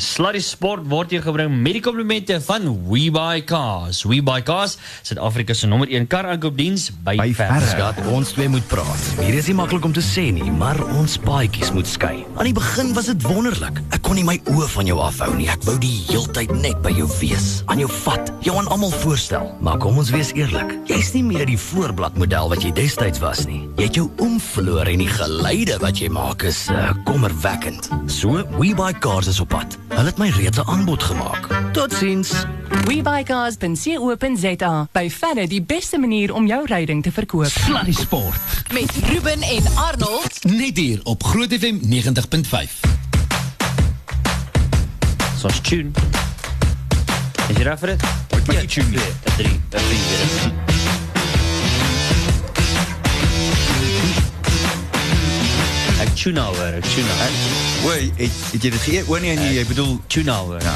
Sluddy Sport word hier gebring met die komplimente van WeBuyCars. WeBuyCars, Suid-Afrika se nommer 1 kar aankoopdiens by, By. Skat, ons twee moet praat. Hier is nie maklik om te sê nie, maar ons paadjies moet skei. Aan die begin was dit wonderlik. Ek kon nie my oë van jou afhou nie. Ek wou die heeltyd net by jou wees, aan jou vat, jou aan almal voorstel. Maar kom ons wees eerlik, jy's nie meer die voorblad model wat jy destyds was nie. Jy het jou oom verloor en die geluide wat jy maak is uh, kommerwekkend. So, We Buy Cars is op pad. Hulle het my reeds 'n aanbod gemaak. Totsiens. WeBuyCars.co.za. By verre die beste manier om jou ryding te verkoop. Sluddy Sport. Met Ruben en Arnold. Net hier op Groot FM 90.5. Soos tune. Is jy reg vir dit? Wat maak jy tune nie? 'n 3, 'n 4 het jy dit geëet? O nee, nee, jy bedoel Tune nou hoor. Ja.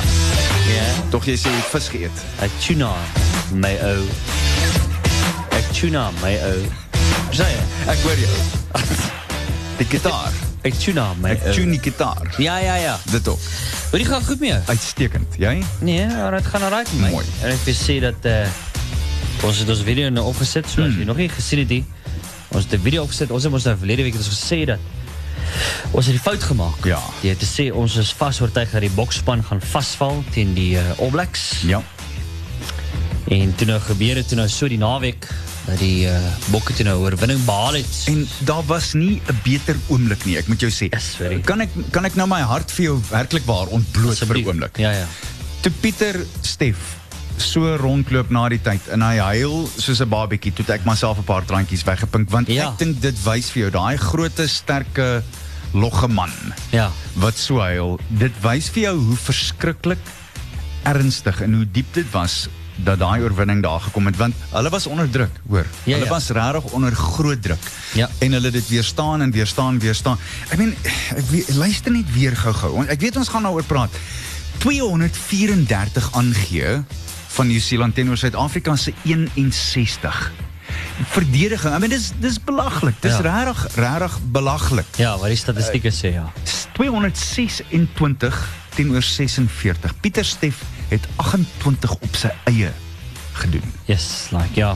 Het. Ek tune nou, my ou. Ek tune nou, my ou. Sê jy? Ek hoor jou. Die gitaar. Nou, my Ek ou. tune die gitaar. Ja, ja, ja. Dit ook. Hoor jy gaan goed mee? Uitstekend. Jy? Nee, maar gaan alright met my. Mooi. En wil sê dat uh, ons het ons video opgesit, so as jy nog nie gesien het nie. Ons het 'n video opgesit. Ons het ons nou verlede week het ons gesê dat ons het die fout gemaak. Ja. Jy het te sê ons is vas oortuig dat die boksspan gaan vasval teen die uh, All Blacks. Ja. En toe nou gebeur het toe nou so die naweek dat die uh, bokke toe nou oorwinning behaal het. En daar was nie 'n beter oomblik nie, ek moet jou sê. Yes. Kan ek kan ek nou my hart vir jou werklik waar ontbloot vir 'n oomblik? Ja, ja. Toe Pieter Stef so rondloop na die tyd en hy huil soos 'n babietjie, toe ek myself 'n paar traantjies weggepink want Ja. ek dink dit wys vir jou daai grootte sterke logge man Ja. wat so huil. Dit wys vir jou hoe verskriklik ernstig en hoe diep dit was dat daai oorwinning daar gekom het want hulle was onder druk, hoor. Ja, hulle ja. was regtig onder groot druk. Ja. En hulle het dit weerstaan en weerstaan, weerstaan. Ek meen, ek weet, luister net weer gou-gou. Ek weet ons gaan daaroor praat. 234 aangee van Nieu-Seeland teenoor Suid-Afrika se 61. Verdediging. I mean dis dis belaglik. Dis Ja. regtig regtig belaglik. Ja, wat die statistieke sê ja. 226 teenoor 46. Pieter Steff het 28 op sy eie gedoen. Yes, like ja.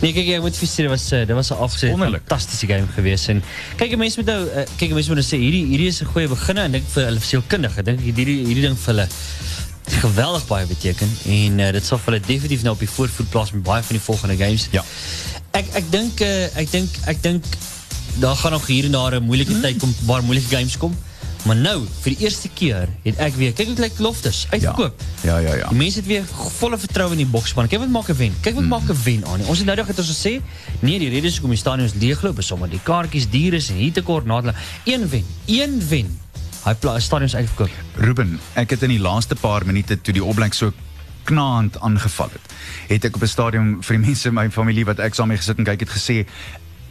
Nee, kyk ek moet dit was eh, dit was 'n afsit Wonderlik. fantastiese game geweest en kyk mense moet nou uh, kyk mense moet nou sê hierdie hierdie is 'n goeie begin en ek dink vir hulle sielkundig. Ek dink hierdie hierdie ding vir hulle geweldig baie beteken en uh, dit sal vir hulle definitief nou op die voorvoet plaas met baie van die volgende games. Ja. Ek ek dink uh, ek dink ek dink daar gaan nog hier en daar 'n moeilike tyd kom waar moeilike games kom. Maar nou, vir die eerste keer het ek weer kyk hoe lyk Loftus uitverkoop. Ja, ja, ja. Die mense het weer volle vertroue in die boksspan. Kyk wat maak 'n wen. Kyk wat maak 'n wen aan. Ons het nou dag het ons gesê, nee, die redes hoekom die stadions leegloop is sommer die kaartjies duur is en hier tekort na hulle. Een wen, een wen. Hy stadions uitverkoop. Ruben, ek het in die laaste paar minute toe die opblik so knaand aangeval het, het ek op 'n stadion vir die mense in my familie wat ek saam mee gesit en kyk het gesê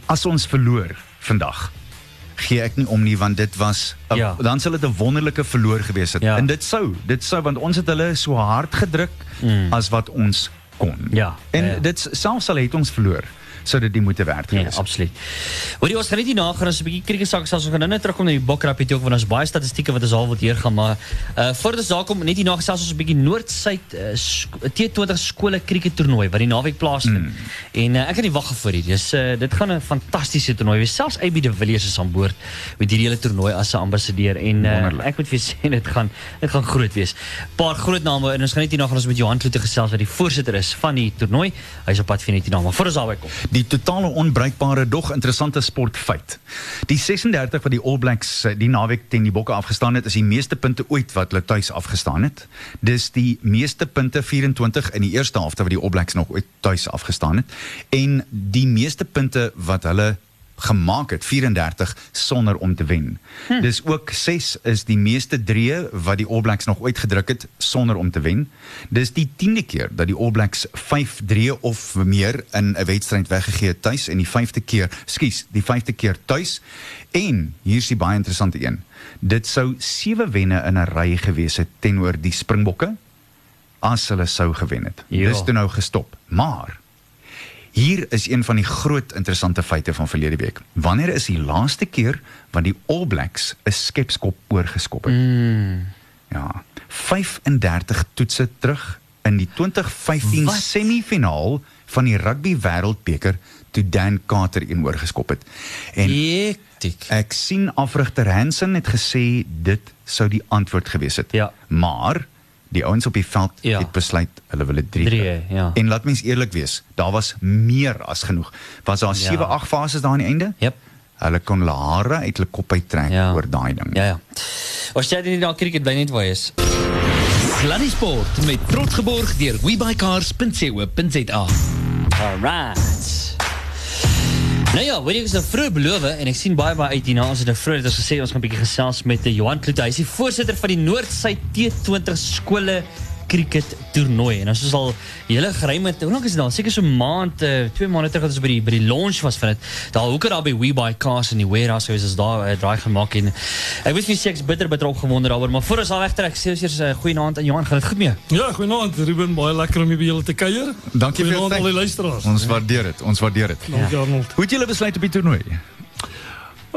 as ons verloor vandag gee ek nie om nie want dit was a, Ja. dan sal dit 'n wonderlike verloor gewees het Ja. en dit sou dit sou want ons het hulle so hard gedruk Mm. as wat ons kon Ja, en ja, ja. dit selfs al het ons verloor sou dit nie moeite werd gewees het. absoluut. Hoor jy ons gaan net hierna gaan ons 'n bietjie krieke sake ons gaan nou net terugkom na die bokrappie ook want ons baie statistieke wat ons al wil deurgaan maar uh voordat ons daar kom net hierna gesels ons 'n bietjie Noord-Suid uh, sk T20 skole krieket toernooi wat die naweek plaasvind. Mm. En uh, ek kan nie wag vir dit. Dis uh, dit gaan 'n fantastiese toernooi wees. Selfs AB de Villiers is aan boord met hierdie hele toernooi as 'n ambassadeur en uh, ek moet vir sê dit gaan dit gaan groot wees. Paar groot name en ons gaan net hierna gaan ons met Johan Kloete gesels wat die voorsitter is van die toernooi. Hy's op pad vir net hierna maar voor ons daarby kom. Die totale onbruikbare dog interessante sportfeit. Die 36 wat die All Blacks eh, die naweek teen die Bokke afgestaan het, is die meeste punte ooit wat hulle tuis afgestaan het. Dis die meeste punte 24 in die eerste helfte wat die All Blacks nog ooit tuis afgestaan het en die meeste punte wat hulle gemaak het 34 sonder om te wen. Hm. Dis ook 6 is die meeste drieë wat die All Blacks nog ooit gedruk het sonder om te wen. Dis die 10de keer dat die All Blacks 5 drieë of meer in 'n wedstryd weggegee het tuis en die 5de keer, skus, die 5de keer tuis. En hier's die baie interessante een. Dit sou 7 wenne in 'n ry gewees het teenoor die Springbokke as hulle sou gewen het. Ja. Dis toe nou gestop. Maar Hier is een van die groot interessante feite van verlede week. Wanneer is die laaste keer wat die All Blacks 'n skepskop oorgeskop het? Mm. Ja, 35 toetse terug in die 2015 Wat? semifinaal van die rugby wêreldbeker toe Dan Carter een geskop het. En Hektiek. ek sien afrigter Hansen het gesê dit sou die antwoord gewees het. Ja. Maar die ouens op die veld Ja. het besluit hulle wil dit 3 Drie, kry. ja. En laat mens eerlik wees, daar was meer as genoeg. Was daar 7, 8 fases daar aan die einde? Yep. Hulle kon hulle hare uit hulle kop uittrek Ja. oor daai ding. Ja ja. As jy nie na cricket bly net waar jy is. Sluddy Sport met trots geborg deur webycars.co.za. Alright. Nou ja, weet jy, ek is nou vroeg beloof en ek sien baie baie uit. Ons het nou vroeg dit ons gesê ons gaan 'n bietjie gesels met eh, Johan Kloete. Hy is die voorsitter van die Noordsuid T20 skole cricket toernooi. En ons is al hele geruime hoe lank is dit al? Seker so 'n maand, uh, twee maande terug dat ons by die by die launch was van dit. Daar hoeker daar by We Buy Cars in die warehouse is daar uh, draai gemaak en ek weet nie seks bitter bitter opgewonde daaroor, maar voor ons al wegtrek, sê ons eers 'n uh, goeie aand aan Johan. Gaan dit goed mee? Ja, goeienaand Ruben, baie lekker om hier by julle te kuier. Dankie vir Goeienaand al die luisteraars. Ons waardeer dit. Ons waardeer dit. Dankie Arnold. Hoe het julle besluit op die toernooi?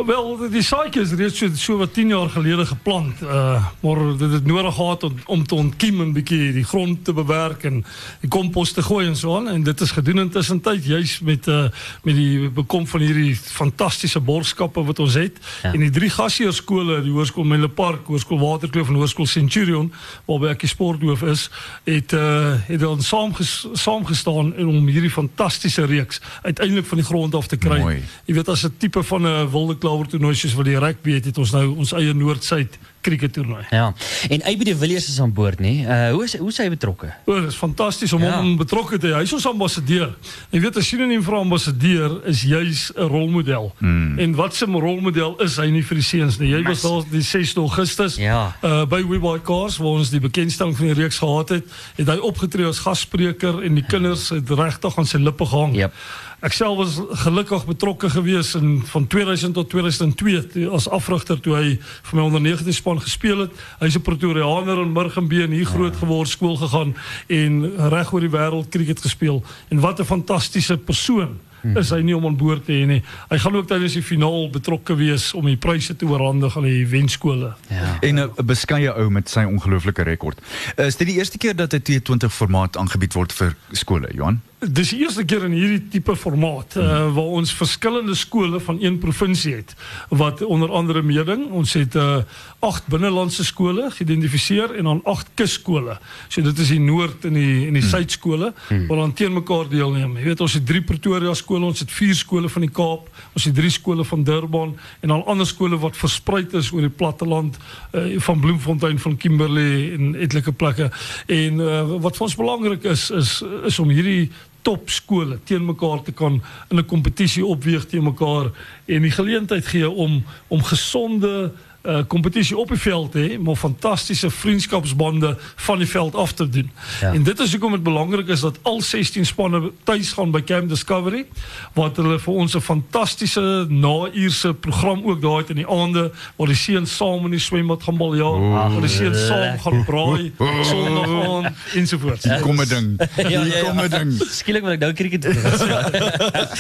Wel, die saadjie is reeds so, so wat 10 jaar gelede geplant. Uh maar dit het nodig gehad om, om te ontkiem en bietjie die grond te bewerk en die kompos te gooi en so aan en dit is gedoen intussen tyd juis met uh met die bekom van hierdie fantastiese borgskappe wat ons het. Ja. En die drie gasheerskole, die Hoërskool Menlo Park, Hoërskool Waterkloof en Hoërskool Centurion waarby ek die sporthoof is, het uh het dan saamges, saamgestaan en om hierdie fantastiese reeks uiteindelik van die grond af te kry. Mooi. Jy weet as 'n tipe van 'n wilde klawer toernooi soos wat die rugby het, het ons nou ons eie Noord-Suid cricket toernooi. Ja. En AB de Villiers is aan boord, nê? Uh hoe is hoe is hy betrokke? O, dit is fantasties om Ja. hom betrokke te hê. Hy is ons ambassadeur. Jy weet 'n sinoniem vir ambassadeur is juis 'n rolmodel. Hmm. En wat 'n rolmodel is hy nie vir die seuns nie. Jy was daar die 6 Augustus Ja. uh by We Buy Cars waar ons die bekendstelling van die reeks gehad het, het hy opgetree as gasspreker en die kinders het regtig aan sy lippe gehang. Yep. Ek self was gelukkig betrokke gewees in van 2000 tot 2002 toe- as afrigter toe hy vir my onder 19 span gespeel het. Hy's 'n Pretoriaaner in Murgenbeen hier groot geword, skool gegaan en reg oor die wêreld cricket gespeel. En wat 'n fantastiese persoon is hy nie om aan boord te hê nie. Hy gaan ook tydens die finaal betrokke wees om die pryse te oorhandig aan die wenskole. Ja. En 'n beskeie ou met sy ongelooflike rekord. Is dit die eerste keer dat 'n T20 formaat aangebied word vir skole, Johan? Dis die eerste keer in hierdie tipe formaat uh, waar ons verskillende skole van een provinsie het wat onder andere meeding. Ons het uh, agt binnelandse skole geïdentifiseer en dan agt kusskole. So dit is die noord en die en die suidskole wat dan teen mekaar deelneem. Jy weet ons het drie Pretoria skole, ons het vier skole van die Kaap, ons het drie skole van Durban en dan ander skole wat versprei is oor die platteland uh, van Bloemfontein, van Kimberley en etlike plekke. En wat vir ons belangrik is is is om hierdie topskole teen mekaar te kan in 'n kompetisie opweeg teen mekaar en die geleentheid gee om om gesonde uh kompetisie op die veld hê, maar fantastiese vriendskapsbande van die veld af te doen. Ja. En dit is hoekom dit belangrik is dat al 16 spanne tuis gaan by Camp Discovery wat hulle vir ons 'n fantastiese nauurse program ook daar het in die aande waar die seuns saam in die swembad gaan baljaar, waar die seuns saam gaan braai Sondag aand ensovoorts. Kom 'n ding. Hier kom 'n ding. Skielik wil ek nou cricket doen.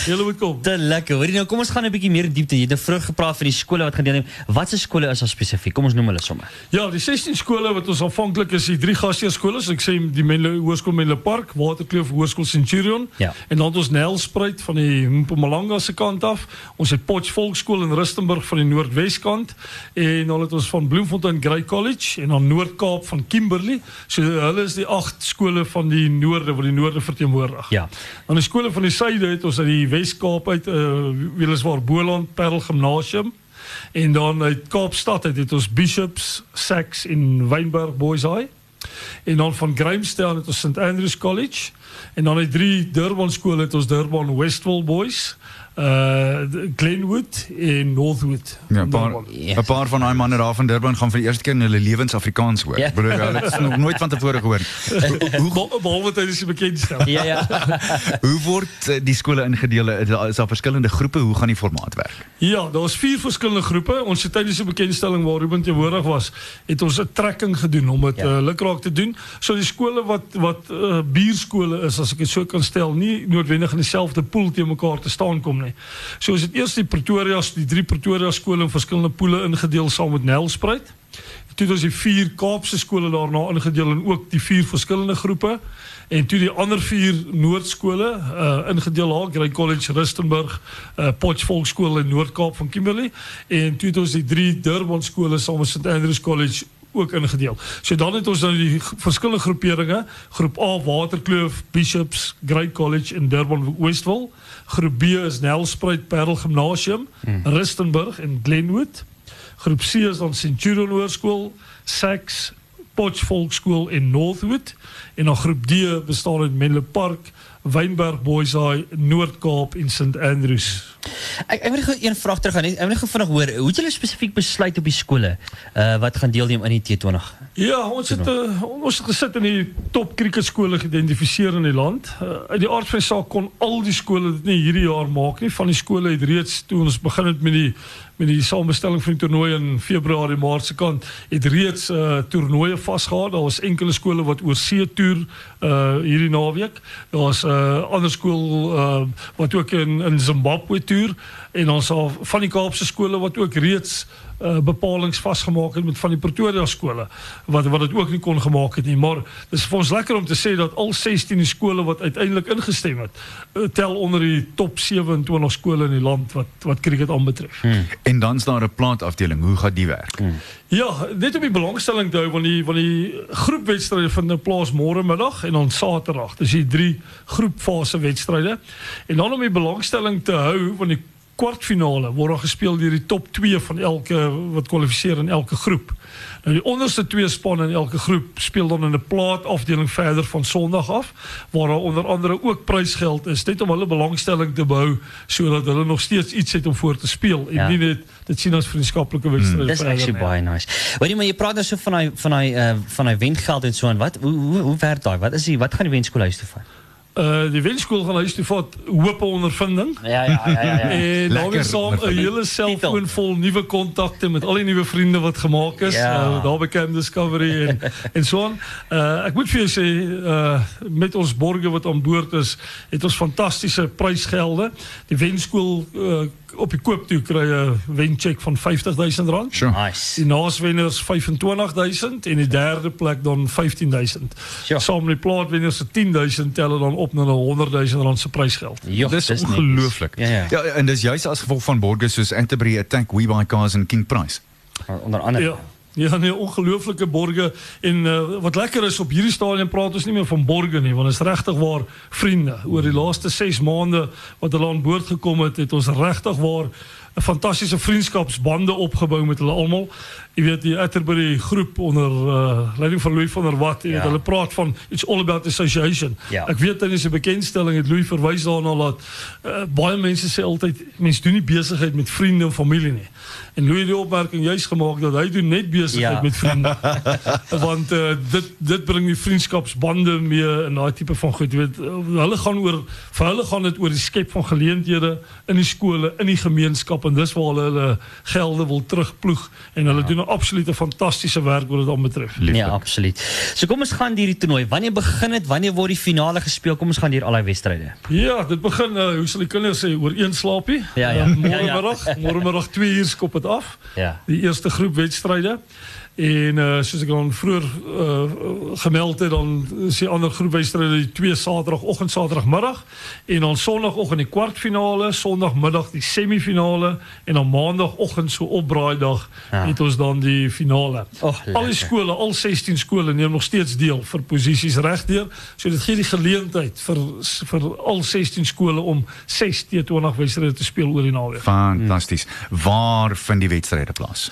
Julle moet kom. Te lekker. Hoorie nou, kom ons gaan 'n bietjie meer in diepte. Jy het nou vroeg gepraat van die skole wat gaan deelneem. Watse skole is daar spesifiek? Kom ons noem hulle sommer. Ja, die 16 skole wat ons aanvanklik is, die drie gasheerskole, so ek sê die Menlo Hoërskool Menlo Park, Waterkloof Hoërskool Centurion. Ja. En dan het ons Nelspruit van die Mpumalanga se kant af. Ons het Potch Volksskool in Rustenburg van die Noordweskant en dan het ons van Bloemfontein Grey College en dan Noord-Kaap van Kimberley. So hulle is die agt skole van die noorde wat die noorde verteenwoordig. Ja. Dan die skole van die suide het ons uit die Wes-Kaap uit uh weliswaar Boland Parel Gimnasium en dan uit Kaapstad uit het ons Bishops, Sax en Wynberg Boys High. En dan van Grahamstown het ons St Andrews College en dan uit drie Durban skole het ons Durban Westville Boys, Glenwood en Northwood. Ja, 'n paar Durban. 'n paar van daai manne daar van Durban gaan vir die eerste keer in hulle lewens Afrikaans hoor. Bedoel hulle het nog nooit van tevore gehoor. Be- Behalwe tydens die bekendstelling. Ja ja. Hoe word eh, die skole ingedeel? Is daar- Is daar verskillende groepe? Hoe gaan die formaat werk? Ja, daar's vier verskillende groepe. Ons het tydens die bekendstelling waar Ruben teenwoordig was, het ons 'n trekking gedoen om dit Ja. ja. uh, lukraak te doen. So die skole wat wat uh, bierskole is, as ek dit so kan stel, nie noodwendig in dieselfde pool te mekaar te staan kom nie. So ons het eers die Pretoria, die drie Pretoria skole in verskillende poele ingedeel saam met Nelspruit. Toe ons die vier Kaapse skole daarna ingedeel in ook die vier verskillende groepe en toe die ander vier Noordskole uh ingedeel daar, Grey College Rustenburg, uh in Noord-Kaap van Kimberley en toe het ons die drie Durban skole saam met St Andrews College ook ingedeel. So dan het ons nou die verskillende groeperinge, groep A Waterkloof, Bishops, Grey College in Durban Westville. Groep B is Nelspruit Parel Gymnasium, Rustenburg en Glenwood. Groep C is dan Centurion Hoërskool, Sax, Potch Volksskool in Northwood en dan groep D bestaan uit Menlo Park, Wynberg Boys High, Noord-Kaap en St Andrews. Ek ek wil gou een vraag terug aan. Ek wil gou vinnig hoor, hoe het julle spesifiek besluit op die skole uh wat gaan deelneem aan die T20? Ja, ons het uh, ons het gesit in die top cricketskole geïdentifiseer in die land. Uh, uit die aard van die saak kon al die skole dit nie hierdie jaar maak nie. Van die skole het reeds toe ons begin het met die met die samestelling van die toernooi in Februarie Maart se kant het reeds uh toernooie vasgehad. Daar was enkele skole wat oor see toer uh hierdie naweek. Daar's 'n uh, ander skool uh wat ook in in Zimbabwe toer en ons al van die Kaapse skole wat ook reeds uh, bepalings vasgemaak het met van die Pretoria skole wat wat dit ook nie kon gemaak het nie maar dis vir ons lekker om te sê dat al 16 die skole wat uiteindelik ingestem het uh, tel onder die top 27 skole in die land wat wat cricket aanbetref. Hmm. En dan's daar 'n plaatafdeling. Hoe gaan die werk? Ja, net om die belangstelling te hou want die van die groepwedstryde vind nou plaas môre middag en dan Saterdag. Dis die drie groepfase wedstryde. En dan om die belangstelling te hou want die kwartfinale word dan gespeel deur die top 2 van elke wat kwalifiseer in elke groep. Nou die onderste twee spanne in elke groep speel dan in 'n plaatafdeling verder van Sondag af waar onder andere ook prysgeld is net om hulle belangstelling te behou sodat hulle nog steeds iets het om voor te speel en Ja. nie net dit sien as vriendskaplike wedstryde. Dis verder actually nie. baie nice. Hoorie maar jy praat nou so van daai van uh van en so aan. Wat hoe hoe, hoe werk daai? Wat is die wat gaan die toe vat? Uh die wenskool gaan huis toe vat hoop ondervinding. Ja ja ja ja. ja. En dan Lekker weer saam 'n hele selfoon vol nuwe kontakte met al die nuwe vriende wat gemaak is. Ja. Uh, daar Discovery en en so aan. Uh ek moet vir jou sê uh met ons borge wat aan boord is, het ons fantastiese prysgelde. Die wenskool uh, op die koop toe kry 'n wencheck van R50000 rand. Sure. Nice. Die naaswenners 25000 en die derde plek dan 15000. Ja. Saam met die plaatwenners se 10000 tel dit dan op na 100000 rand se prysgeld. Dis ongelooflik. Ja ja. ja, en dis juist as gevolg van borgers soos Anterbury Attack, We Buy Cars en King Price. Onder andere. Ja. Ja, nee, ongelooflike borge en uh, wat lekker is op hierdie stadium praat ons nie meer van borge nie, want is regtig waar vriende. Oor die laaste 6 maande wat hulle aan boord gekom het, het ons regtig waar 'n fantastiese vriendskapsbande opgebou met hulle almal. Jy weet die Atterbury groep onder uh, leiding van Louis van der Walt, jy Ja. hulle praat van it's all about association. Ja. Ek weet in sy bekendstelling het Louis verwys daarna dat uh, baie mense sê altyd mense doen nie besigheid met vriende en familie nie. En Louis het die opmerking juist gemaak dat hy doen net besigheid Ja. met vriende. Want uh, dit dit bring die vriendskapsbande mee en daai tipe van goed, jy weet, uh, hulle gaan oor vir hulle gaan dit oor die skep van geleenthede in die skole, in die gemeenskap en dis waar hulle hulle gelde wil terugploeg en hulle doen 'n absolute fantastiese werk wat dit aanbetref. Ja, absoluut. So kom ons gaan deur die toernooi. Wanneer begin dit? Wanneer word die finale gespeel? Kom ons gaan deur al die wedstryde. Ja, dit begin uh, hoe sal die kinders sê oor een slaapie? Ja, ja. Uh, Ja, ja. Môre middag, môre middag 2 uur skop dit af. Ja. Die eerste groep wedstryde. En uh, soos ek dan vroeër uh, gemeld het, dan is die ander groep wedstryde die twee Saterdagoggend, Saterdagmiddag en dan Sondagoggend die kwartfinale, Sondagmiddag die semifinale en dan Maandagoggend so opbraaidag Ja. het ons dan die finale. Och, al die skole, al 16 skole neem nog steeds deel vir posisies regdeur. So dit gee die geleentheid vir vir al 16 skole om 6 T20 wedstryde te speel oor die naweek. Fantasties. Waar vind die wedstryde plaas?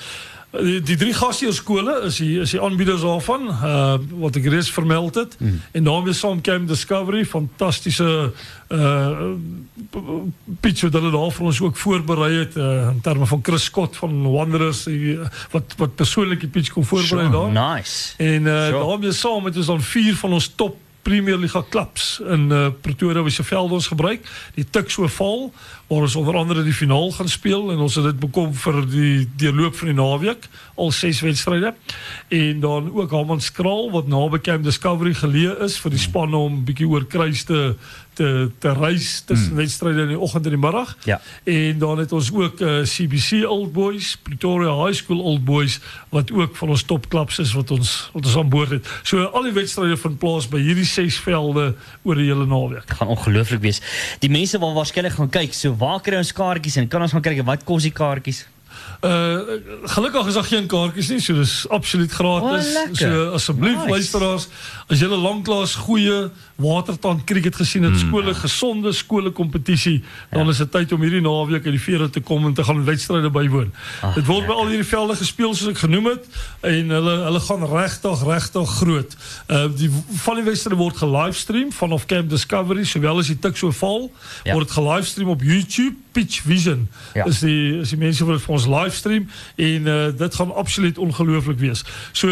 Die, drie gasheerskole is die is die aanbieders daarvan uh wat ek reeds vermeld het mm. en daarmee saam Camp Discovery fantastiese uh pitch wat hulle daar vir ons ook voorberei het uh, in terme van Chris Scott van Wanderers die, wat wat persoonlik die pitch kon voorberei Sure, daar. Nice. En uh, Sure. daarmee saam het ons dan vier van ons top Premier Liga klubs in uh, Pretoria se veld ons gebruik. Die Tuks Oval waar ons onder andere die finaal gaan speel en ons het dit bekom vir die deurloop van die naweek, al 6 wedstryde. En dan ook Hammanskraal wat naby Camp Discovery geleë is vir die spanne om bietjie oor kruis te te te reis tussen wedstryde in die oggend en die middag. Ja. En dan het ons ook uh, CBC Old Boys, Pretoria High School Old Boys wat ook van ons topklubs is wat ons wat ons aan boord het. So al die wedstryde vind plaas by hierdie ses velde oor die hele naweek. gaan ongelooflik wees. Die mense wil waarskynlik gaan kyk. So waar kry ons kaartjies en kan ons gaan kyk wat kos die kaartjies? Uh gelukkig is daar geen kaartjies nie, so dis absoluut gratis. O, lekker. so asseblief Nice. luisteraars, as julle lanklaas goeie watertand cricket gesien het, skole gesonde skole kompetisie, dan is dit tyd om hierdie naweek uit die te kom en te gaan wedstryde bywoon. dit word by al hierdie velde gespeel soos ek genoem het en hulle hulle gaan regtig regtig groot. Uh die van die wedstryde word gelivestream vanaf Camp Discovery, sowel as die tik so val, Ja. word dit gelivestream op YouTube Pitch Vision. Ja. Is die is die mense wat dit vir ons livestream en uh, dit gaan absoluut ongelooflik wees. So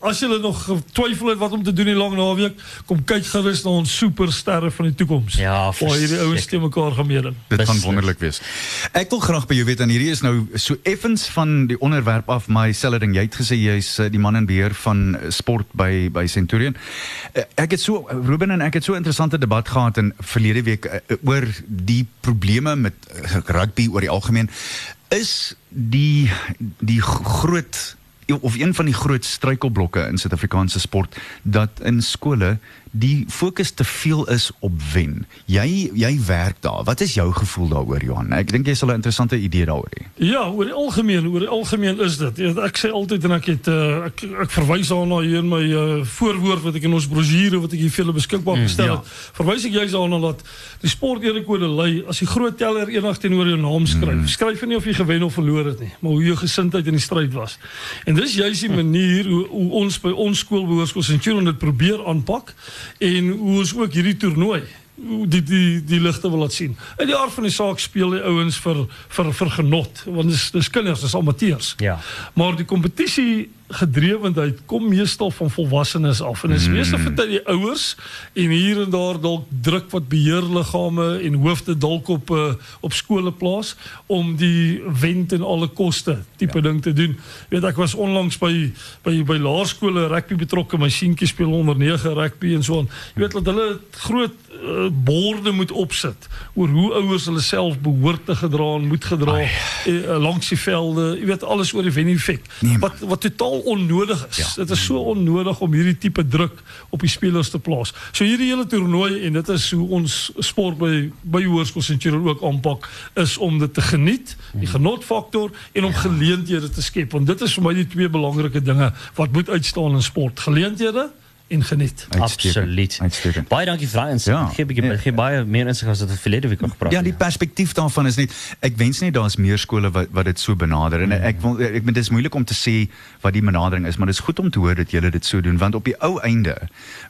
as julle nog twyfel het wat om te doen die lang naweek, kom kyk gerus na ons supersterre van die toekoms. Ja, waar hierdie ouens verseker. te mekaar gaan meeding. Dit gaan Beslis. wonderlik wees. Ek wil graag by jou weet en hierdie is nou so effens van die onderwerp af my selfe ding. Jy het gesê jy's eh, die man in beheer van eh, sport by by Centurion. Eh, Ek het so Ruben en ek het so 'n interessante debat gehad in verlede week eh, eh, oor die probleme met eh, rugby oor die algemeen. Is die die groot of een van die groot struikelblokke in Suid-Afrikaanse sport dat in skole die fokus te veel is op wen. Jy jy werk daar. Wat is jou gevoel daaroor Johan? Ek dink jy sal 'n interessante idee daaroor hê. Ja, oor die algemeen, oor die algemeen is dit. Ja, Ek sê altyd en ek het uh, ek ek verwys daarna hier in my uh, voorwoord wat ek in ons brosjure wat ek hier vir julle beskikbaar gestel ja. het. Verwys ek juist daarna dat die sporterekode lei as die groot teller eendag teenoor jou naam skryf. Skryf nie of jy gewen of verloor het nie, maar hoe jou gesindheid in die stryd was. En dis juist die manier hoe, hoe ons by ons skool behoorskool Centurion dit probeer aanpak en hoe ons ook hierdie toernooi die die die ligte wil laat sien. In die aard van die saak speel die ouens vir vir vir genot want dis dis kinders, dis amateurs. Ja. Maar die kompetisie gedrewendheid kom meestal van volwassenes af en is meestal vir die ouers en hier en daar dalk druk wat beheerliggame en hoofde dalk op uh, op skole plaas om die wen ten alle koste tipe ja. ding te doen. Jy weet ek was onlangs by by by laerskole rugby betrokke, my seentjie speel onder 9 rugby en so aan. Jy weet dat hulle groot uh, borde moet opsit oor hoe ouers hulle self behoort te gedra en moet gedra uh, langs die velde. Jy weet alles oor die wen effek. Nee, wat wat totaal onnodig is. Dit is so onnodig om hierdie tipe druk op die spelers te plaas. So hierdie hele toernooi en dit is hoe ons sport by by Hoërskool Centurion ook aanpak is om dit te geniet, die genotfaktor en om geleenthede te skep want dit is vir my die twee belangrike dinge wat moet uitstaan in sport. Geleenthede en geniet. Uitstekend. Absoluut. Uitstekend. Baie dankie vir daai insig. Ja. Ja. Gee bietjie Nee. gee baie meer insig as wat ons verlede week al gepraat Ja, het. die perspektief daarvan is net ek wens net daar's meer skole wat wat dit so benader en ek wil ek bedoel dit is moeilik om te sê wat die benadering is, maar dit is goed om te hoor dat julle dit so doen want op die ou einde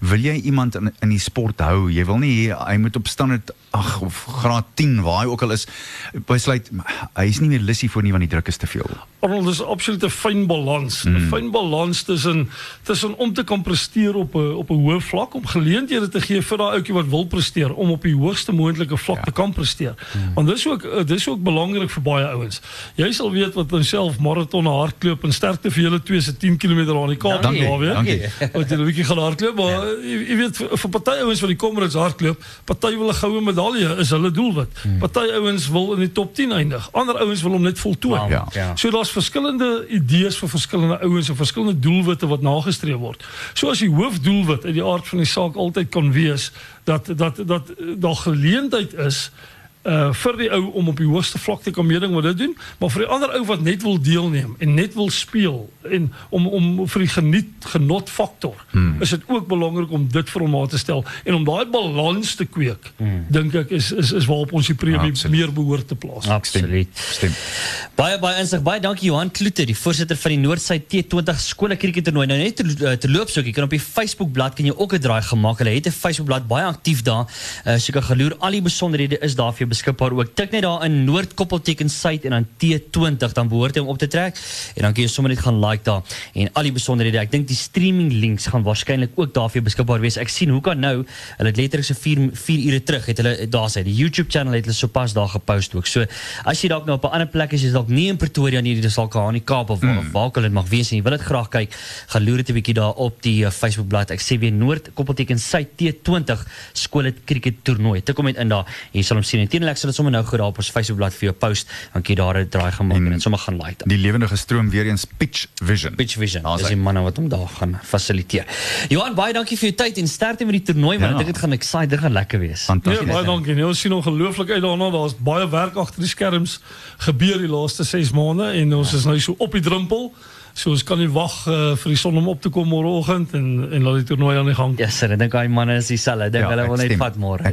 wil jy iemand in, in die sport hou. Jy wil nie hy moet op standaard ag of graad 10 waar hy ook al is besluit hy is nie meer lusie voor nie want die druk is te veel. Arnold dis absoluut 'n fyn balans. 'n Mm. Fyn balans tussen tussen om te kan presteer op 'n op 'n hoë vlak om geleenthede te gee vir daai ouetjie wat wil presteer om op die hoogste moontlike vlak ja. te kan presteer. Want dis ook eh, dis ook belangrik vir baie ouens. Jy sal weet wat homself maraton hardloop en sterkte vir julle twee se 10 km aan die Kaap Dankie, naweek. dankie. Wat 'n bietjie gaan hardloop, maar ja. jy, jy weet vir, vir party ouens wat die Comrades hardloop, party wil 'n goue medalje is hulle doelwit. Hmm. Party ouens wil in die top 10 eindig. Ander ouens wil hom net voltooi. Wow, Ja. ja. So daar's verskillende idees vir verskillende ouens en verskillende doelwitte wat nagestreef word. So as die hoofdoelwit uit die aard van die saak altyd kan wees dat dat dat eh, daar geleentheid is uh vir die ou om op die hoogste vlak te kan meeding wat dit doen, maar vir die ander ou wat net wil deelneem en net wil speel en om om vir die geniet genot faktor hmm. is dit ook belangrik om dit vir hom aan te stel en om daai balans te kweek. Hmm. Dink ek is is is waarop ons die premie meer behoort te plaas. Absoluut. Stem. Baie baie insig. Baie dankie Johan Kloete, die voorsitter van die Noordsuid T20 skole krieketoernooi. Nou net ter, eh, terloops ook, jy kan op die Facebook bladsy kan jy ook 'n draai gemaak. Hulle het 'n Facebook bladsy baie aktief daar. Uh, so jy kan geloer al die besonderhede is daar vir jou beskikbaar ook. Tik net daar in Noord koppelteken Suid en dan T20 dan behoort jy hom op te trek en dan kan jy sommer net gaan like daar en al die besonderhede. Ek dink die streaming links gaan waarskynlik ook daar vir jou beskikbaar wees. Ek sien hoe kan nou hulle het letterlik so 4 4 ure terug het hulle daar sê die YouTube channel het hulle sopas daar gepost ook. So as jy dalk nou op 'n ander plek is, jy's dalk nie in Pretoria nie, dis dalk aan die Kaap of waar, mm. waar dit mag wees en jy wil dit graag kyk, gaan loer dit 'n bietjie daar op die uh, Facebook bladsy. Ek sê weer Noord koppelteken Suid T20 skole cricket toernooi. Tik hom net in daar. Jy sal hom sien. En teenoor ek sal dit sommer nou goed daar op ons Facebook bladsy vir jou post. Dan kan jy daar 'n draai gaan maak en, en sommer gaan like. Dan. Die lewendige stroom weer eens Pitch Vision. Pitch Vision. Dis die manne wat hom daar gaan fasiliteer. Johan, baie dankie vir jou tyd en sterkte met die toernooi, want ja. ek dink dit gaan excited, dit gaan lekker wees. Fantasties. Ja, baie dankie. Nee, ons sien ongelooflik uit daarna. Daar's baie werk agter die skerms gebeur die laaste 6 maande en ons is nou so op die drempel. So ons kan nie wag uh, vir die son om op te kom môreoggend en en laat die toernooi aan die gang. Ja, yes, sir, ek dink daai manne is dieselfde. Dink ja, hulle wil net vat môre.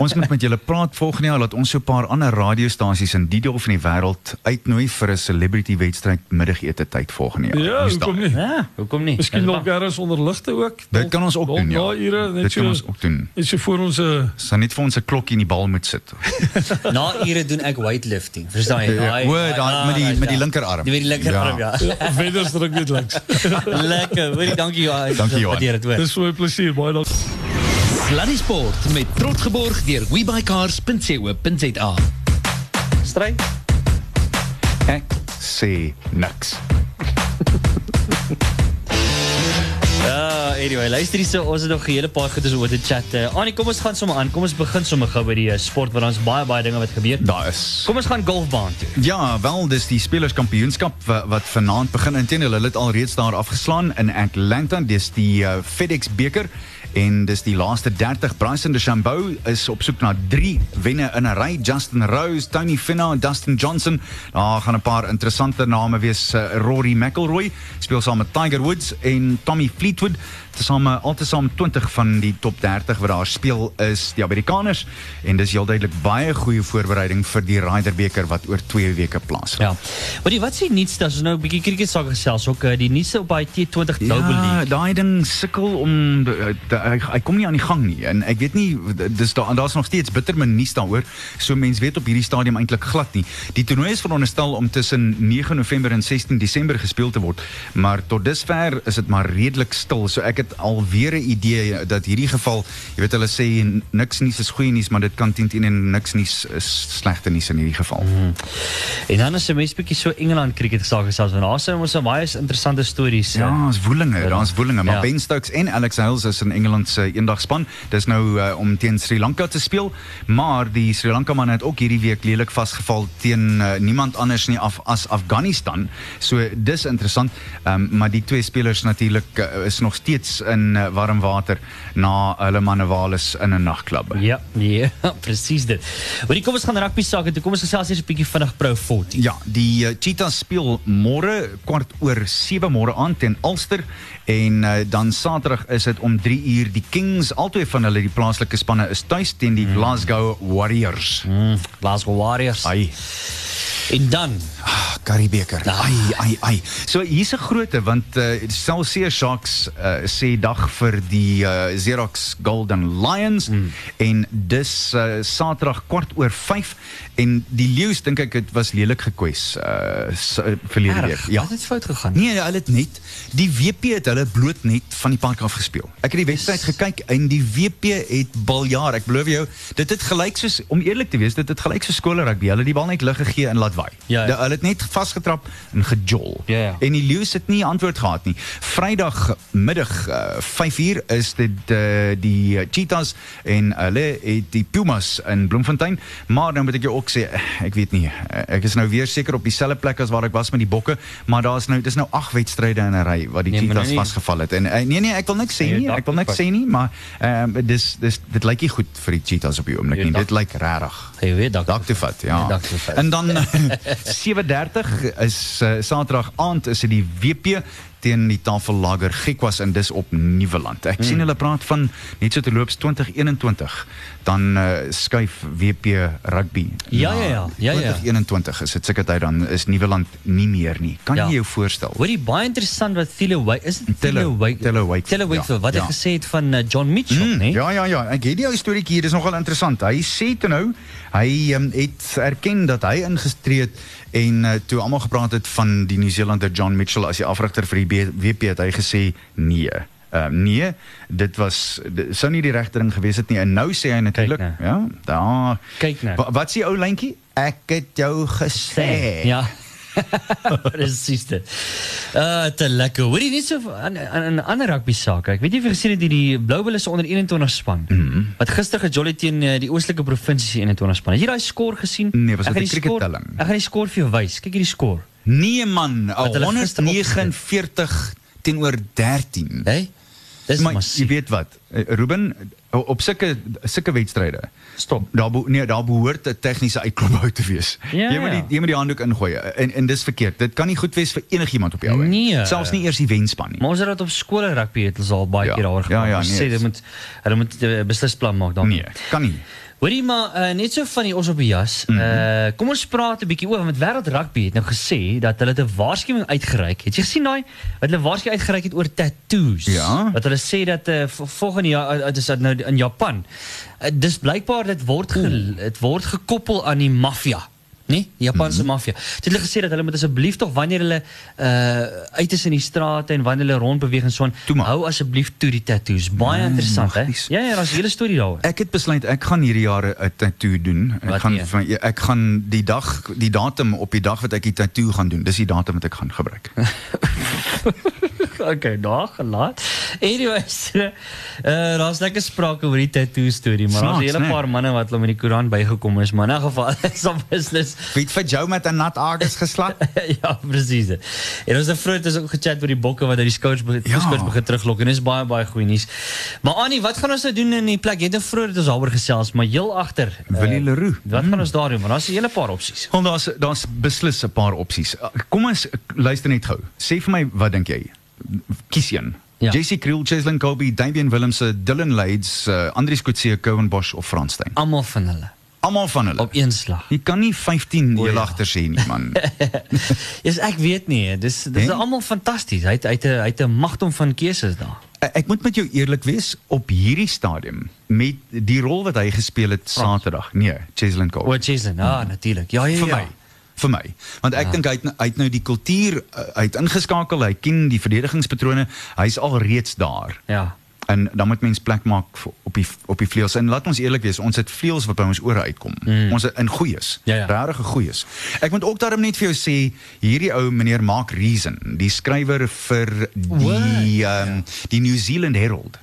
ons moet met julle praat volgende jaar laat ons so 'n paar ander radiostasies in die deel van die wêreld uitnooi vir 'n celebrity wedstryd middagete tyd volgende jaar. Ja, hoekom nie? Ja, hoekom nie? Miskien nog gerus onder ligte ook. Dit kan ons ook doen. Ja, ure, dit kan ons ook doen. Is jy vir ons 'n uh... Sal net vir ons 'n klokkie in die bal moet sit. Na ure doen ek weightlifting. Verstaan jy? Daai met die met die linkerarm. Met die linkerarm, ja. Weders druk net langs. Lekker. Hoorie, dankie Johan. Dankie Johan. Waardeer dit hoor. Dis so 'n plesier, baie dankie. Sluddy Sport met trots geborg deur webuycars.co.za. Stryd. Ek sê niks. Anyway, luister hier so, ons het nog 'n hele paar goedes oor te chat. Uh, Annie, kom ons gaan sommer aan. Kom ons begin sommer gou by die uh, sport want ons baie baie dinge wat gebeur. Daar is. Kom ons gaan golfbaan toe. Ja, wel, dis die spelerskampioenskap wat, wat vanaand begin. Inteendeel, hulle het al reeds daar afgeslaan in Atlanta. Dis die uh, FedEx beker en dis die laaste 30 Bryson DeChambeau is op soek na 3 wenne in 'n ry Justin Rose, Tony Finau en Dustin Johnson. Daar gaan 'n paar interessante name wees. Uh, Rory McIlroy speel saam met Tiger Woods en Tommy Fleetwood. Tesame altesaam 20 van die top 30 wat daar speel is die Amerikaners en dis heel duidelik baie goeie voorbereiding vir die Ryder beker wat oor 2 weke plaasvind. Ja. Maar die wat sê niets dat ons nou 'n bietjie krieket sake gesels ook uh, die nuus op by T20 Global ja, League. Ja, daai ding sukkel om hy, hy kom nie aan die gang nie en ek weet nie dis daar daar's nog steeds bitter min nuus daaroor. So mense weet op hierdie stadium eintlik glad nie. Die toernooi is veronderstel om tussen 9 November en 16 Desember gespeel te word, maar tot dusver is dit maar redelik stil. So ek het alweer 'n idee dat hierdie geval, jy weet hulle sê niks nuus is goeie nuus, maar dit kan teen teen en niks nuus is slegte nuus in hierdie geval. Mm. En dan is 'n mens bietjie so Engeland cricket sake selfs en daar sien ons baie interessante stories. Ja, ons woelinge, daar's woelinge, maar ja. Ben Stokes en Alex Hales is in Engeland se eendagspan. Dis nou uh, om teen Sri Lanka te speel, maar die Sri Lanka man het ook hierdie week lelik vasgeval teen uh, niemand anders nie af as Afghanistan. So dis interessant. Um, maar die twee spelers natuurlik uh, is nog steeds in uh, warm water na hulle manewales in 'n nagklub. Ja, ja, presies dit. Maar kom ons gaan rugby sake toe. Kom ons gesels eers 'n bietjie vinnig Pro 40. Ja, die uh, Cheetahs speel môre kwart oor 7 môre aand teen Ulster en uh, dan Saterdag is dit om 3 uur die Kings, albei van hulle die plaaslike spanne is tuis teen die mm. Glasgow Warriors. Mm, Glasgow Warriors. Ai. En dan ah, Karibeker. Nou. Ai ai ai. So hier's 'n grootte want uh, Celsius Sharks uh, sê dag vir die uh, Xerox Golden Lions mm. en dis uh, Saterdag kwart oor 5 en die leeu's dink ek dit was lelik gekwes uh, verlede week. Ja. Het dit fout gegaan? Nee, hulle het net die WP het hulle bloot net van die park af gespeel. Ek het die wedstryd gekyk en die WP het baljaar. Ek belowe jou, dit het gelyk soos om eerlik te wees, dit het gelyk so skool rugby. Hulle het die bal net lig gegee en laat laat waai. Ja, ja. Hulle het net vasgetrap en gejol. Ja, ja. En die leeu het nie antwoord gehad nie. Vrydag middag uh, 5uur is dit uh, die Cheetahs en hulle het die Pumas in Bloemfontein, maar nou moet ek jou ook sê ek weet nie. Ek is nou weer seker op dieselfde plek as waar ek was met die bokke, maar daar's nou dis nou 8 wedstryde in 'n ry wat die nee, Cheetahs nou vasgeval het. En uh, nee nee, ek wil niks sê nee, nie. Ek wil niks sê nie, maar ehm dis dis dit lyk nie goed vir die Cheetahs op die oomblik nie. Dit lyk regtig. Jy weet dalk. Dalk te vat, ja. En dan 7:30 is uh, Saterdag aand is dit die WP teen die Tafellager Gekwas en dis op Nieuweland. Ek Hmm. sien hulle praat van net so te loops 2021 dan uh, skuif WP rugby. Ja, ja, ja. Ja, ja. 2021 is dit seker tyd dan is Nieuweland nie meer nie. Kan Ja. jy jou voorstel? Hoorie baie interessant wat Thilo Wyk is dit Thilo- Wyk Thilo Wakefield, Thilo Wakefield ja, wat hy ja. gesê het van uh, John Mitchell, Mm, né? Ja ja ja, ek het jou storie hier, dis nogal interessant. Hy sê toe nou, hy um, het erken dat hy ingestree het en uh, toe almal gepraat het van die Nieu-Seelander John Mitchell as die afrigter vir die WP het hy gesê nee. Uh, nee, dit was dit sou nie die regte ding gewees het nie. En nou sê hy natuurlik, nou. ja, daar. Kyk nou. Wa, wat sê ou lyntjie? Ek het jou gesê. Ja. Presies dit. Uh te lekker. Hoorie net so aan 'n ander rugby saak. Ek weet nie of jy gesien het die, die Blue Bulls onder 21 span. Mm. -hmm. Wat gister gejolly teen uh, die oostelike provinsie 21 span. Het jy daai skoor gesien? Nee, was dit 'n die skoor- krikettelling? Ek gaan die skoor vir jou wys. Kyk hierdie skoor. Nee man, Wat hulle gister 149 teenoor 13. Hè? Dis maar massief. jy weet wat, eh, Ruben, op sulke sulke wedstryde. Stop. Daar be, nee, daar behoort 'n tegniese uitklop uit te wees. Ja, jy moet die ja. jy moet die handdoek ingooi en en dis verkeerd. Dit kan nie goed wees vir enigiemand op jou einde. Nee. Selfs nie eers die wenspan nie. Maar ons het dit op skole rugby het ons al baie Ja. keer daaroor Ja, gepraat. ja, Ons nee, sê dit- moet hulle moet 'n beslisplan maak dan. Nee, kan nie. Hoorie maar uh, net so van die ons op die jas. Mhm. uh, kom ons praat 'n bietjie oor want Wêreld Rugby het nou gesê dat hulle 'n waarskuwing uitgereik het. Jy gesien daai wat hulle waarskuwing uitgereik het oor tattoos? Ja. Wat hulle sê dat uh, volgende jaar uh, dis dat nou in Japan. Uh, dis blykbaar dit word dit word gekoppel aan die maffia. Nee, Japanse Mhm. maffia. Dit het hulle gesê dat hulle moet asseblief tog wanneer hulle uh uit is in die strate en wanneer hulle rondbeweeg en so aan, hou asseblief toe die tattoos. Baie Nee, interessant hè. Ja ja, daar's 'n hele storie daaroor. Ek het besluit ek gaan hierdie jaar 'n tattoo doen. Ek Wat gaan van, ek gaan die dag die datum op die dag wat ek die tattoo gaan doen. Dis die datum wat ek gaan gebruik. okay, daar gelaat. Anyways, uh, daar's lekker sprake oor die tattoo storie, maar daar's 'n hele nee. paar manne wat hulle met die koerant bygekom is, maar in 'n geval is op business. Wie het vir jou met 'n nat agus geslaan? ja, presies. En ons het vroeër is ook gechat oor die bokke wat uit die skouts begin Ja. begin teruglok en dis baie baie goeie nuus. Maar Annie, wat gaan ons nou doen in die plek? Jy het nou vroeër dit ons daaroor gesels, maar heel agter. eh, Willie Leroux. Wat gaan ons daar doen? Want daar's 'n hele paar opsies. Want daar's daar's beslis 'n paar opsies. Uh, Kom ons uh, luister net gou. Sê vir my, wat dink jy? Kies een. Ja. JC Kriel, Cheslin Colby, Damian Willemse, Dylan Lades, uh, Andries Coetzee, Cowan Bosch of Franstein. Almal van hulle Almal van hulle. op een slag. Jy kan nie 15 O, heel ja. agter sê nie, man. Yes, ek weet nie. Dis dis Nee? is almal fantasties. Hy het hy het 'n hy het 'n magdom van keuses daar. Uh, Ek moet met jou eerlik wees op hierdie stadium met die rol wat hy gespeel het Saterdag. Nee, Cheslin Colby. O, Jason. Ah, natuurlik. Ja, ja, vir ja. my vir my. Want ek dink hy het hy het nou die kultuur uh, hy het ingeskakel hy ken die verdedigingspatrone hy's al reeds daar. Ja. en dan moet mens plek maak op die op die vleuels. En laat ons eerlik wees ons het vleuels wat by ons ore uitkom. Mm. ons in goeies Ja, ja. regtig goeies. Ek moet ook daarom net vir jou sê hierdie ou meneer Mark Reason die skrywer vir die um, die New Zealand Herald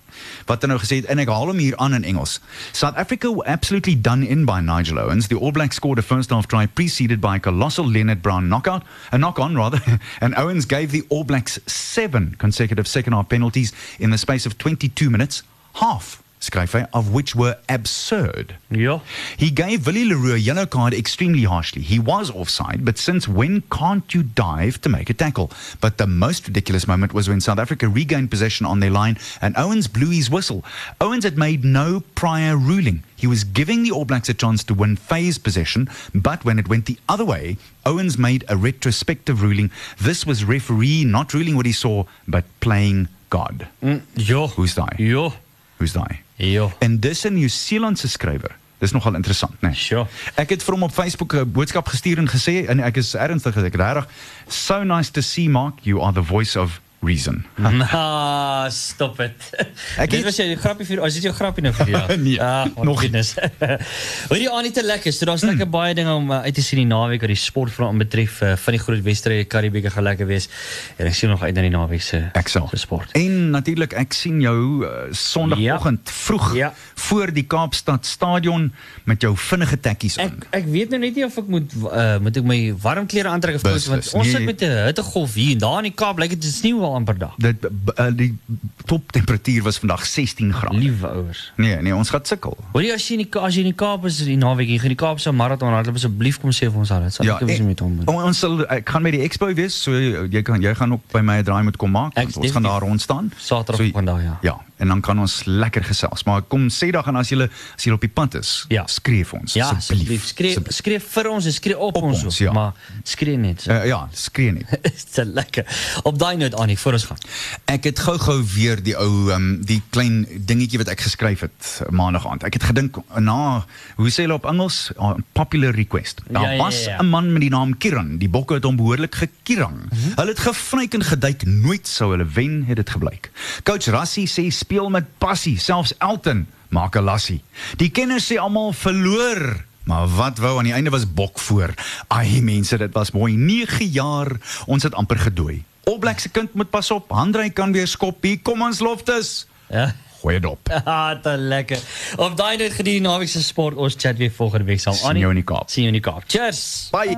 wat hy nou gesê het en ek haal hom hier aan in Engels. South Africa were absolutely done in by Nigel Owens. The All Blacks scored a first half try preceded by a colossal Leonard Brown knockout, a knock on rather, and Owens gave the All Blacks seven consecutive second half penalties in the space of 22 minutes, half hy, of which were absurd. Ja. He gave Willie Leroux a yellow card extremely harshly. He was offside, but since when can't you dive to make a tackle? But the most ridiculous moment was when South Africa regained possession on their line and Owens blew his whistle. Owens had made no prior ruling. He was giving the All Blacks a chance to win phase possession, but when it went the other way, Owens made a retrospective ruling. This was referee not ruling what he saw, but playing God. Mm, ja. Who's? Ja. Who's daai? Ja. En dis 'n Nieu-Seelandse skrywer. Dis nogal interessant, né? Nee. Sure. Ek het vir hom op Facebook 'n boodskap gestuur en gesê en ek is ernstig, ek regtig so nice to see Mark, you are the voice of reason. Ah, stop it. Ek dit het- was jou grappie vir as dit jou grappie nou vir jou. Nee, ah, nog- goodness. Hoor jy aan nie te lekker. So daar's lekker baie dinge om uh, uit te sien die naweek wat die sportfront betref. Uh, van die groot wedstryde Karibieke gaan lekker wees. En ek sien nog uit na die naweek se Ek sal. se sport. En natuurlik ek sien jou uh, Sondagoggend vroeg Ja. voor die Kaapstad stadion met jou vinnige tekkies aan. Ek ek weet nou net nie of ek moet uh, moet ek my warm klere aantrek of koud want ons nee. sit met 'n hittegolf hier en daar in die Kaap lyk dit is geval amper dag. Dit uh, die toptemperatuur was vandag 16 grade. Liewe ouers. Nee, nee, ons gaan sukkel. Hoor jy as jy in die as jy in die Kaap is die naweek, jy gaan die Kaapse marathon hardloop asseblief kom sê vir ons al. Dit sal ek en- ja, met hom doen. o- ons sal ek gaan by die expo wees, so jy kan jy gaan ook by my 'n draai moet kom maak. Ek Ons gaan daar rond staan. Saterdag of vandag, ja. Ja, en dan kan ons lekker gesels. Maar kom sê dan as jy as jy op die pad is, Ja. skree vir ons Ja, asseblief. Skree skree vir ons en skree op, Op ons, ons, ja. maar skree net. So. Uh, ja, skree net. Dis te lekker. Op daai noot Annie, voor ons gaan. Ek het gou-gou weer die ou um, die klein dingetjie wat ek geskryf het uh, maandag aand. Ek het gedink na hoe sê hulle op Engels, uh, popular request. Daar Ja, ja, was ja, ja. 'n man met die naam Kiran. Die bokke het hom behoorlik gekirang. Mhm. Hulle het gevryk en geduik, nooit sou hulle wen, het dit gebleik. Coach Rassie sê speel met passie, selfs Elton maak 'n lassie. Die kenners sê almal verloor. Maar wat wou aan die einde was bok voor. Ai mense, dit was mooi. 9 jaar, ons het amper gedooi. All Black se kind moet pas op. Handrey kan weer skop. Hier kom ons loftes. Ja. Goeie dop. Ah, te lekker. Op daai noot gedien die naweek se sport ons chat weer volgende week saam. Sien jou in die Kaap. Sien jou in die Kaap. Cheers. Bye.